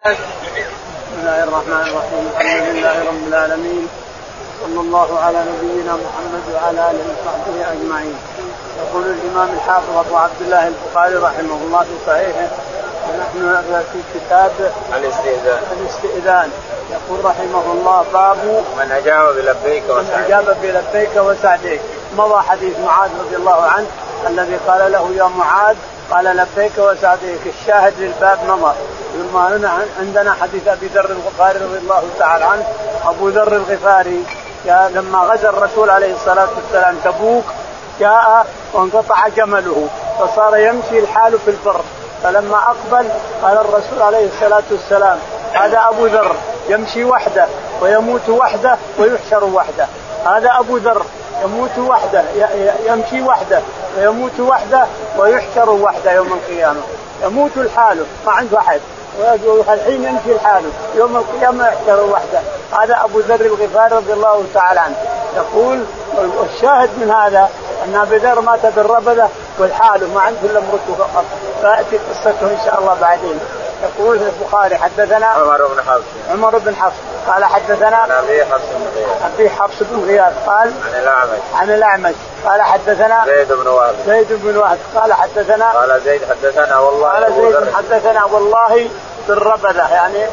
بسم الله الرحمن الرحيم. الحمد لله رب العالمين. صلى الله على نبينا محمد وعلى آله وصحبه أجمعين. يقول الإمام الحافظ أبو عبد الله البخاري رحمه الله في صحيحه ونحن في كتاب الاستئذان. الاستئذان. يقول رحمه الله باب من أجاب بلبيك من وسعديك. أجاب بلبيك وسعديك. مضى حديث معاذ رضي الله عنه الذي قال له يا معاذ. قال لبيك وسعديك. الشاهد للباب مضى. عندنا حديث أبي ذر الغفاري رضي الله تعالى عنه أبو ذر الغفاري جاء لما غزا الرسول عليه الصلاة والسلام تبوك جاء وانقطع جمله فصار يمشي الحال في البر فلما أقبل قال الرسول عليه الصلاة والسلام هذا أبو ذر يمشي وحده ويموت وحده ويحشر وحده. هذا أبو ذر يموت وحده يمشي وحده ويموت وحده ويحشر وحده يوم القيامة. يموت لحاله ما عنده أحد. الحين يمشي لحاله. يوم القيامة يحشر وحده. هذا أبو ذر الغفاري رضي الله تعالى عنه. يقول والشاهد من هذا أن ابي ذر مات بالربذة والحاله ما عنده إلا امرته فقط. فأتي قصته إن شاء الله بعدين. يقول البخاري حدثنا عمر بن حفص. عمر بن حفص. قال حدثنا عن أبي حفص بن غياث. أبي حفص بن غياث. قال عن الأعمش. عن الاعمج قال حدثنا زيد بن وهب. زيد بن وهب. قال حدثنا قال زيد حدثنا والله قال زيد حدثنا والله بالربذة يعني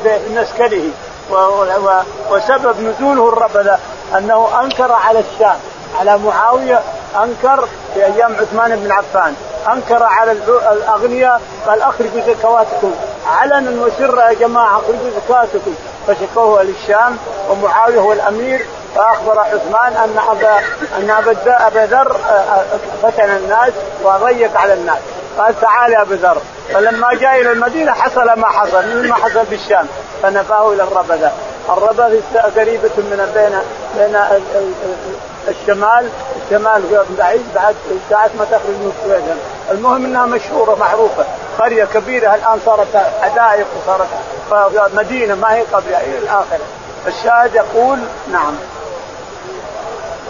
و- وسبب نزوله الربذة أنه أنكر على الشام على معاوية أنكر في أيام عثمان بن عفان أنكر على الأغنياء قال أخرجوا زكواتكم. علنا وسرا يا جماعة اخرجوا زكواتكم فشكوه للشام ومعاوية هو الأمير. فأخبر عثمان أن أبا أن أبا أبا ذر آه، فتن الناس وضيق على الناس. قال تعال يا ابو ذر. فلما جاء إلى المدينة حصل ما حصل مثل ما حصل بالشام فنفاه إلى الربذة. الربذة قريبة من بين بين الشمال الشمال بعيد بعد ساعة ما تخرج من السويد المهم إنها مشهورة معروفة. قرية كبيرة الآن صارت حدائق وصارت مدينة ما هي قريه إلى الاخره الشاهد يقول نعم.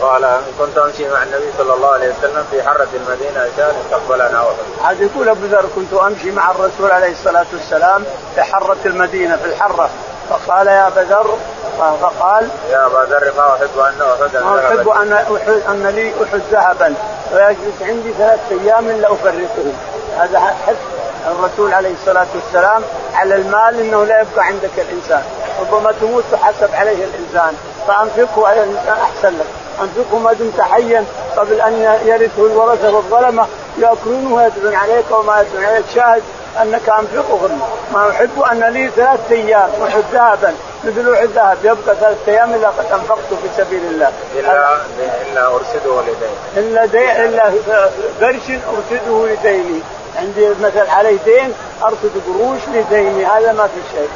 قال كنت أمشي مع النبي صلى الله عليه وسلم في حرة المدينة عشان استقبلنا احد هذا يقول أبو ذر كنت أمشي مع الرسول عليه الصلاة والسلام في حرة المدينة في الحرة. فقال يا أبا ذر فقال يا أبا ذر ما أحب أن احدا ما أحب أن احد أن لي أحد ذهبا ويجلس عندي ثلاث أيام لافرقه هذا حث الرسول عليه الصلاة والسلام على المال إنه لا يبقى عندك الإنسان. ربما تموت تحسب عليه الإنسان. فأنفقه على الإنسان أحسن لك. أنفقه ما دمت حيا قبل أن يرثه الورثة والظلمة يأكلونه ويدعون عليك وما يدعون عليك. شاهد أنك انفقه ما أحب أن لي ثلاث أيام احد ذهبا. مثل احد ذهب يبقى ثلاث أيام الا قد انفقته في سبيل الله. الا إلا أرشده لديه الا دي إلا قرش أرشده لديني. عندي مثل علي دين أرشد قروش لديني. هذا ما في شيء.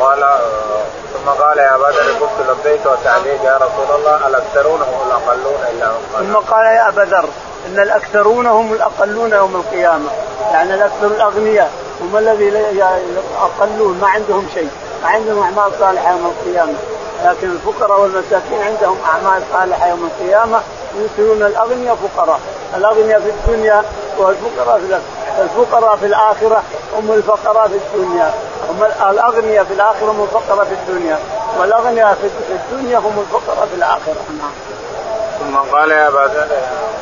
قال ثم قال يا أبا ذر قلت لبيك وسعديك يا رسول الله الأكثرون هم الأقلون إلا قال ثم قال يا أبا ذر إن الأكثرون هم الأقلون يوم القيامة. يعني الأكثر الأغنياء هم الذي اقلون ما عندهم شيء ما عندهم أعمال صالحة يوم القيامة. لكن الفقراء والمساكين عندهم أعمال صالحة يوم القيامة يصيرون الأغنياء فقراء. الأغنياء في الدنيا والفقراء في الآخرة. الفقراء في الآخرة هم الفقراء في الدنيا. هم الأغنياء في الآخرة هم الفقراء في الدنيا والأغنياء في الدنيا هم الفقراء في الآخرة. نعم. ثم قال يا ابا ذر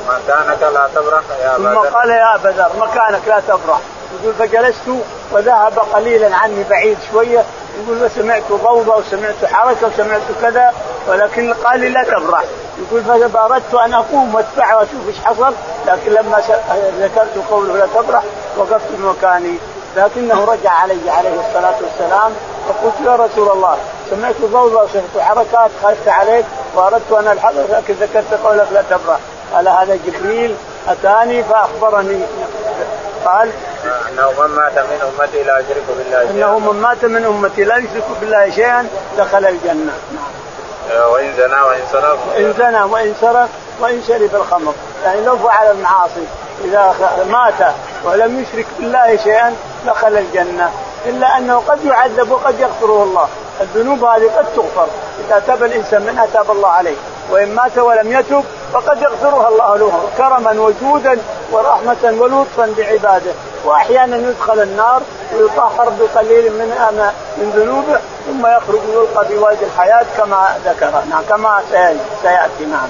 مكانك لا تبرح يا ابا ثم قال يا ابا ذر مكانك لا تبرح. يقول فجلست وذهب قليلا عني بعيد شوية. يقول وسمعت ضوضاء وسمعت حركة وسمعت كذا ولكن قال لي لا تبرح. يقول فأردت أن أقوم واتبعه وأشوف إيش حصل لكن لما ذكرت قوله لا تبرح وقفت مكاني. لكنه رجع علي عليه الصلاة والسلام فقلت يا رسول الله سمعت ضوضاء وسمعت حركات خفت عليك وأردت أن الحظر لكن ذكرت قولك لا تبرح قال هذا جبريل أتاني فأخبرني. قال إنه من مات من أمتي لا يشرك بالله شيئا. إنه من مات من أمتي لا يشرك بالله شيئا دخل الجنة. وإن زنا وإن سرق. إن زنى وإن سرق وإن شرب الخمر. يعني لو فعل المعاصي إذا مات ولم يشرك بالله شيئا دخل الجنة إلا أنه قد يعذب وقد يغفره الله. الذنوب هذه قد تغفر. إذا تاب الإنسان منها تاب الله عليه. وإن مات ولم يتب فقد يغفرها الله له كرما وجودا ورحمة ولطفا بعباده. واحيانا يدخل النار ويطهر بقليل من من ذنوبه ثم يخرج ويلقى في وادي الحياة كما ذكر. نعم كما سيأتي نعم.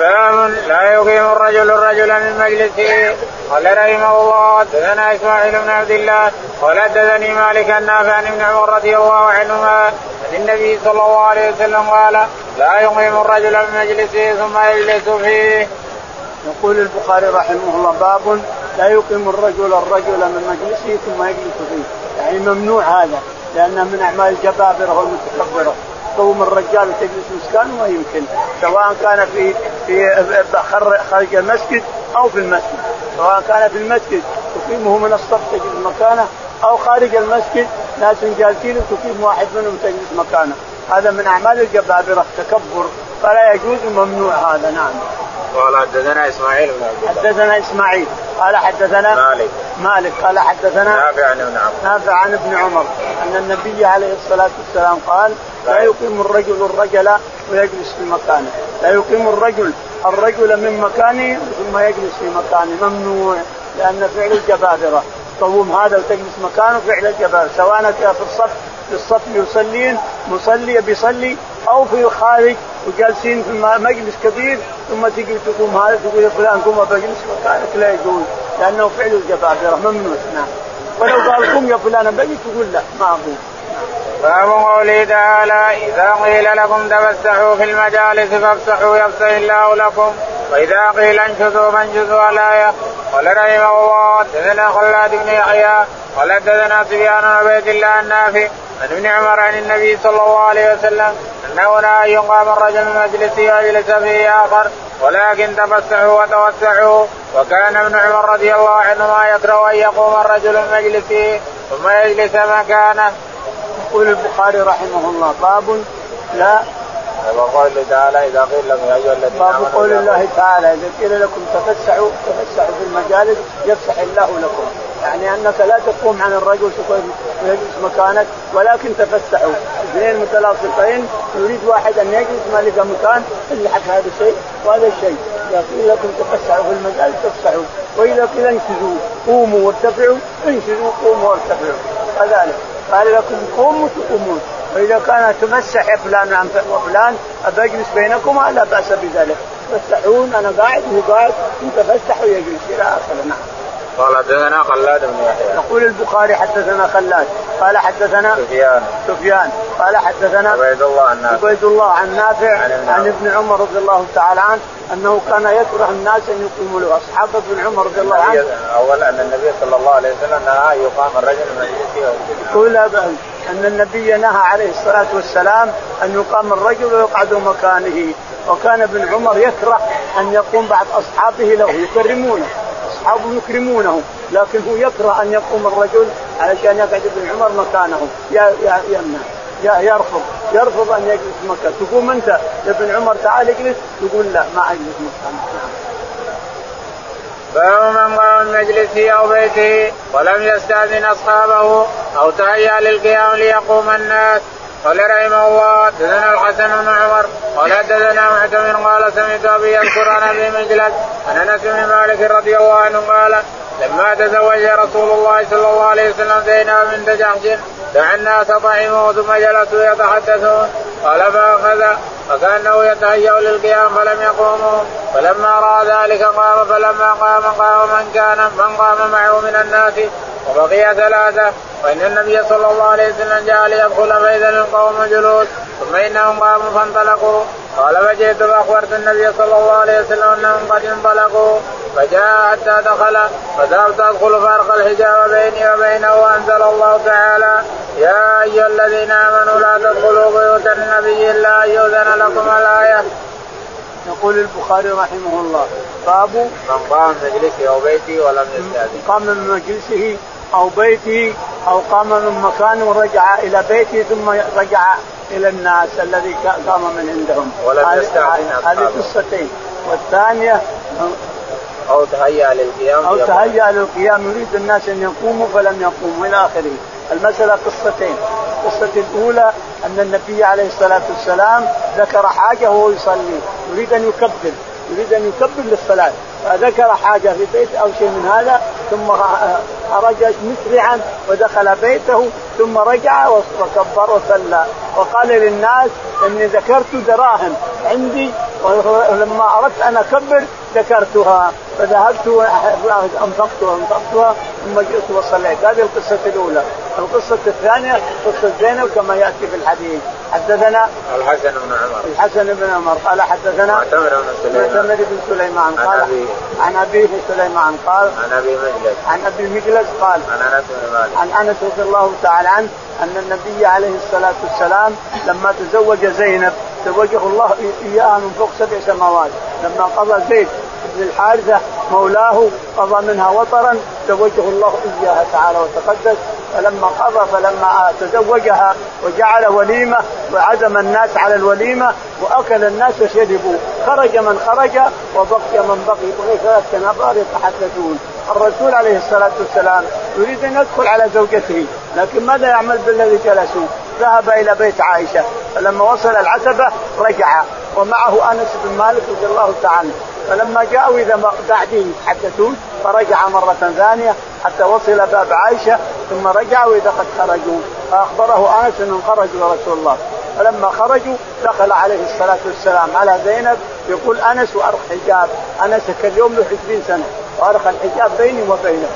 باب لا يقيم الرجل الرجل من مجلسه. قال رحمه الله حدثنا إسماعيل بن عبد الله قال حدثني مالك النافع عن ابن عمر رضي الله عنهما عن النبي صلى الله عليه وسلم قال لا يقيم الرجل من مجلسه ثم يجلس فيه. يقول البخاري رحمه الله باب لا يقيم الرجل الرجل من مجلسه ثم يجلس فيه. يعني ممنوع هذا لأنه من أعمال الجبابرة والمتكبرة. تقوم الرجال وتجلس مسكان ما يمكن سواء كان في في خارج المسجد أو في المسجد. سواء كان في المسجد تقيمه من الصف تجلس مكانه أو خارج المسجد ناس جالسين وتقيم واحد منهم تجلس مكانه. هذا من أعمال الجبابرة التكبر. فلا يجوز ممنوع هذا نعم. قال حدثنا إسماعيل بن عبد حدثنا إسماعيل. قال حدثنا مالك. مالك. قال حدثنا نافع عن ابن عمر. نافع عن ابن عمر. أن النبي عليه الصلاة والسلام قال لا يقيم الرجل الرجل ويجلس في مكانه. لا يقيم الرجل الرجل من مكانه ثم يجلس في مكانه. ممنوع لأن فعل الجبابرة. تقوم هذا وتجلس مكانه فعل الجبابرة. سواء في الصف في الصف يصلين مصلي بيصلي أو في الخارج وجالسين في مجلس كبير ثم تجي تقوم هذا تقول يا فلان قوم بجلس مكانك. لا يجوز لأنه فعل الجبابرة. ممنوع. نعم. ولو قال قم يا فلان بجي تقول لا ما اقوم باب قوله تعالى إذا قيل لكم تفسحوا في المجالس فافسحوا يفسح الله لكم وإذا قيل انشزوا فانشزوا الايه قال رحمه الله حدثنا خلاد بن يحيى قال حدثنا سفيان عبيد الله النافع عن ابن عمر عن النبي صلى الله عليه وسلم أنه ان يقام الرجل من مجلسه ويجلس فيه آخر ولكن تفسحوا وتوسعوا وكان ابن عمر رضي الله عنهما يكره أن يقوم الرجل من مجلسه ثم يجلس مكانه. يقول البخاري رحمه الله باب لا وقول الله تعالى إذا قيل لكم يا أيها الذين باب قول الله تعالى إذا قيل لكم تفسحوا تفسحوا في المجالس يفسح الله لكم. يعني أنك لا تقوم عن الرجل ويجلس مكانك ولكن تفسحوا. اثنين متلاصقين يريد واحد أن يجلس ما لقى مكان يلحق هذا الشيء وهذا الشيء. إذا قيل لكم تفسحوا في المجالس تفسحوا. وإذا قيل انشزوا قوموا وارتفعوا انشزوا قوموا وارتفعوا. كذلك. قال لكم قوموا تقومون. وإذا كان تمسح يا فلان وفلان ابجلس بينكما لا بأس بذلك. تفسحون أنا قاعد وهو قاعد أنت فسح ويجلس إلى اخره نعم. قال حدثنا خلاد بن يحيى. يقول البخاري حدثنا خلاد قال حدثنا سفيان. سفيان قال حدثنا عبيد الله عن نافع. عبيد الله عن نافع عن ابن عمر. رضي الله تعالى عنه أنه كان يكره الناس أن يقيموا له. أصحاب ابن عمر رضي الله عنه. اولا أن النبي صلى الله عليه وسلم نهى أن يقام الرجل من مجلسه يقول أن النبي نهى عليه الصلاة والسلام أن يقام الرجل ويقعد مكانه. وكان ابن عمر يكره أن يقوم بعض أصحابه له يكرمونه. اصحابه يكرمونه لكن هو يكره أن يقوم الرجل علشان يقعد ابن عمر مكانه. يمنع يرفض يرفض أن يجلس مكان تقوم أنت يا ابن عمر تعال اجلس تقول لا ما اجلس مكانك باب من قام من مجلسه أو بيته ولم يستأذن أصحابه أو تهيأ للقيام ليقوم الناس. قال رحمه الله حدثنا الحسن بن عمر قال حدثنا معتمر قال سمعت أبي يذكر عن أبي مجلس عن أنس بن مالك رضي الله عنه قال لما تزوج رسول الله صلى الله عليه وسلم زينب بنت جحش دعا الناس طعموا ثم جلسوا يتحدثون قال فأخذ فكأنه يتهيأ للقيام فلم يقوموا فلما رأى ذلك قام فلما قام قام من كان من قام معه من الناس وبقي ثلاثة وان النبي صلى الله عليه وسلم جاء ليدخل فاذا القوم جلوس ثم إنهم قاموا فانطلقوا قال فجئت فأخبرت النبي صلى الله عليه وسلم أنهم قد انطلقوا فجاء حتى دخل فذهبت أدخل فارق الحجاب بيني وبينه وأنزل الله تعالى يا أيها الذين آمنوا لا تدخلوا بيوت النبي إلا أن يؤذن لكم الآية. يقول البخاري رحمه الله باب من قام من مجلسه أو بيته ولم يستأذن. قام من مجلسه أو بيته أو قام من مكانه ورجع إلى بيته ثم رجع إلى الناس الذي قام من عندهم. ولم يستاذن هذه قصتين. والثانية أو تهيأ للقيام أو تهيأ للقيام. يريد الناس أن يقوموا فلم يقوموا. إلى آخره. المسألة قصتين. القصة الأولى أن النبي عليه الصلاة والسلام ذكر حاجة وهو يصلي. يريد أن يكبر. يريد أن يكبر للصلاة. فذكر حاجة في بيت أو شيء من هذا ثم خرج مسرعا ودخل بيته ثم رجع وكبر وصلى. وقال للناس إني ذكرت دراهم عندي ولما أردت أن أكبر ذكرتها. فذهبت انفقتها أنفقتها ثم جئت وصليت. هذه القصة الأولى. القصة الثانية قصة زينب كما يأتي في الحديث. حدثنا الحسن بن عمر. الحسن بن عمر. قال حدثنا معتمر بن سليمان. معتمر بن سليمان. قال عن ابيه سليمان. قال عن أبي مجلس. عن أبي مجلس قال عن أنس بن مالك. عن أنس رضي الله تعالى عنه أن النبي عليه الصلاة والسلام لما تزوج زينب زوجه الله اياها من فوق سبع سماوات. لما قضى زيد بن الحارثة مولاه قضى منها وطرا زوجه الله اياها تعالى وتقدس. فلما قضى فلما تزوجها وجعل وليمة وعزم الناس على الوليمة وأكل الناس وشربوا خرج من خرج وبقي من بقي. بقي ثلاث نفر يتحدثون. الرسول عليه الصلاة والسلام يريد أن يدخل على زوجته لكن ماذا يعمل بالذي جلسوا؟ ذهب إلى بيت عائشة. فلما وصل العتبة رجع. ومعه أنس بن مالك رضي الله تعالى فلما جاءوا إذا قاعدين يتحدثون فرجع مرة ثانية حتى وصل باب عائشة. ثم رجع واذا قد خرجوا. فأخبره آنس إنهم خرجوا رسول الله. فلما خرجوا دخل عليه الصلاة والسلام على زينب يقول أنس وأرخ حجاب. أنس اليوم له 20 سنة وارخى الحجاب بيني وبينه.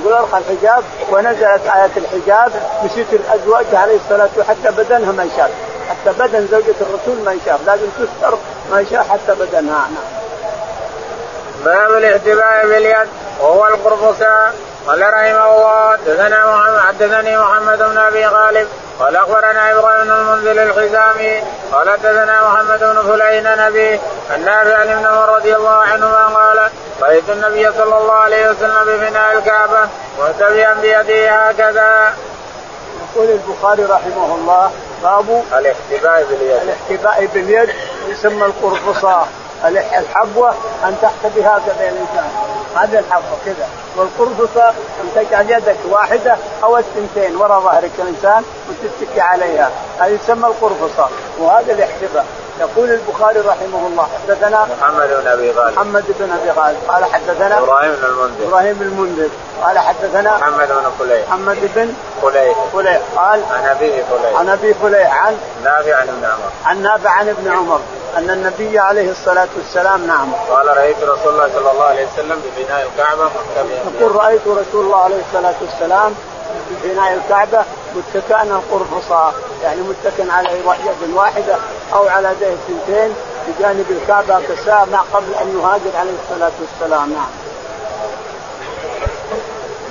يقول ارخى الحجاب ونزلت آية الحجاب بستر أزواج عليه الصلاة والسلام حتى بدنها ما يشاف حتى بدن زوجة الرسول ما يشاف لازم تستر ما يشاف حتى بدنها. نعم. باب الاحتباء باليد وهو القرفصاء قال رحمه الله حدثنا محمد حدثني محمد بن أبي غالب قال أخبرنا إبراهيم بن المنزل الخزامي قال حدثنا محمد بن فلين نبي عن ابن عمر رضي الله عنهما قال رأيت النبي صلى الله عليه وسلم بفناء الكعبة مهتبيا بيده هكذا. يقول البخاري رحمه الله باب الاحتباء باليد الاحتباء باليد يسمى القرفصاء الحبوة أن تحتبي هكذا الإنسان. هذا الحبوة كذا. والقرفصه أن تجعل يدك واحدة أو الثنتين وراء ظهرك الإنسان وتتكي عليها. هذه يسمى القرفصه وهذا الاحتباء يقول البخاري رحمه الله. حدثنا محمد بن أبي غالب. محمد بن أبي غالب. قال حدثنا إبراهيم بن المنذر. إبراهيم بن المنذر. قال حدثنا محمد بن فليح محمد بن فليح فليح قال عن ابي فليح عن ابي فليح عن نافع عن ابن عمر. عن نافع عن ابن عمر. أن النبي عليه الصلاة والسلام نعم. قال رأيت رسول الله صلى الله عليه وسلم ببناء الكعبة متكئا. يقول رأيت رسول الله عليه الصلاة والسلام ببناء الكعبة متكئا القرفصاء يعني متكئا على يد واحدة أو على يديه اثنتين بجانب الكعبة كساء ما قبل أن يهاجر عليه الصلاة والسلام. نعم.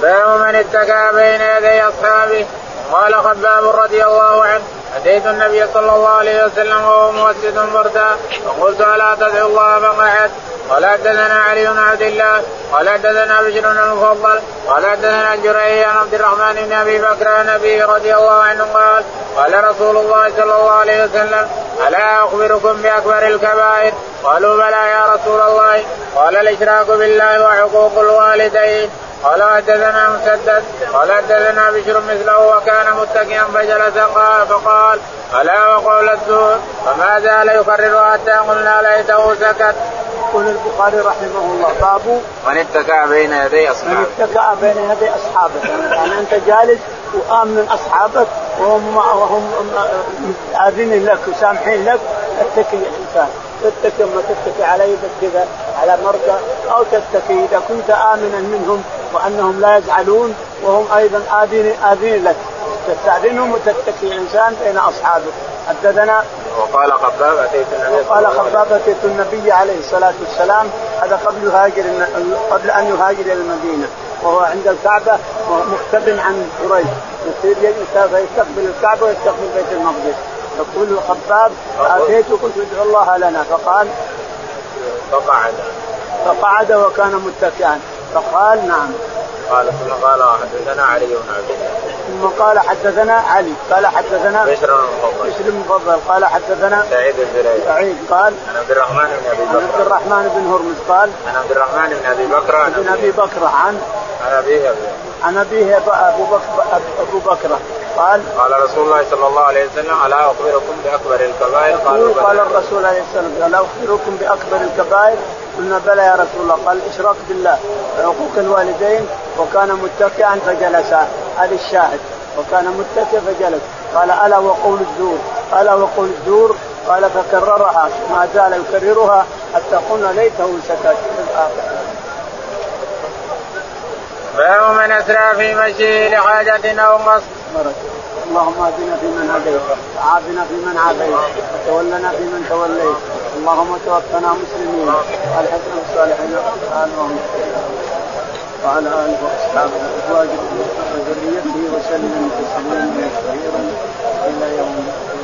باب من اتكى بين يدي أصحابه. قال خباب رضي الله عنه اتيت النبي صلى الله عليه وسلم وهو موسد بردا. فقلت ألا تدعو الله فقعد قال حدثنا علي بن عبد الله. قال حدثنا بشر بن المفضل. قال حدثنا جريج عن عبد الرحمن بن أبي بكر عن ابي رضي الله عنه قال قال رسول الله صلى الله عليه وسلم ألا أخبركم بأكبر الكبائر؟ قالوا بلى يا رسول الله. قال الإشراك بالله وحقوق الوالدين. قال حدثنا مسدد قال حدثنا بشر مثله وكان متكئا فجلس قال فقال ألا وقول الزور فما زال يكرر حتى قلنا ليته سكت. يقول البخاري رحمه الله باب من اتكى بين يدي أصحابه. من اتكى بين يدي أصحابه. يعني أنت جالس وآمن أصحابك وهم وهم عارفين لك وسامحين لك اتكي الانسان تتكي اما تتكي على يدك كذا على مرقى أو تتكي إذا كنت آمنا منهم. وأنهم لا يزعلون وهم أيضا اذين آذين لك. تستأذنهم وتتكي الإنسان بين أصحابه. حدثنا وقال خباب أتيت النبي وقال خباب أتيت النبي عليه الصلاة والسلام. هذا قبل يهاجر قبل أن يهاجر إلى المدينة. وهو عند الكعبة مختب عن قريش. يصير يستقبل الكعبة ويستقبل بيت المقدس. يقول خباب آتيت قلت ادعو الله لنا. فقال فقعد. فقعد وكان متكئا. فقال نعم. قال ثم قال حدثنا علي بن عبد الله ثم قال حدثنا علي. قال حدثنا بشر المفضل بشر المفضل قال حدثنا سعيد بن سعيد. قال عن عبد الرحمن بن أبي بكر عن عبد الرحمن بن هرمز. قال عن عبد الرحمن بن أبي بكر. عن أبي بكر. عن عن أبيه عن أبيه أبو بكر أبو بكر. قال قال رسول الله صلى الله عليه وسلم ألا أخبركم بأكبر الكبائر؟ قالوا قال الرسول عليه الصلاة والسلام ألا أخبركم بأكبر الكبائر؟ قلنا بلى يا رسول الله. قال إشراك بالله. وعقوق الوالدين وكان متكئا فجلس. هذا الشاهد. وكان متكئ فجلس. قال ألا وقول الزور؟ ألا وقول الزور؟ قال فكررها. ما زال يكررها حتى قلنا ليته سكت. باب من أسرى في مشيه لحاجة أو قصد. اللهم اهدنا فيمن هديت. وعافنا فيمن عافيت. وتولنا فيمن توليت. اللهم توفنا مسلمين الحسن الصالحين اللهم وعلى آله وأصحابه وأزواجه وذريته وسلم تسليما كثيرا إلى يوم الدين.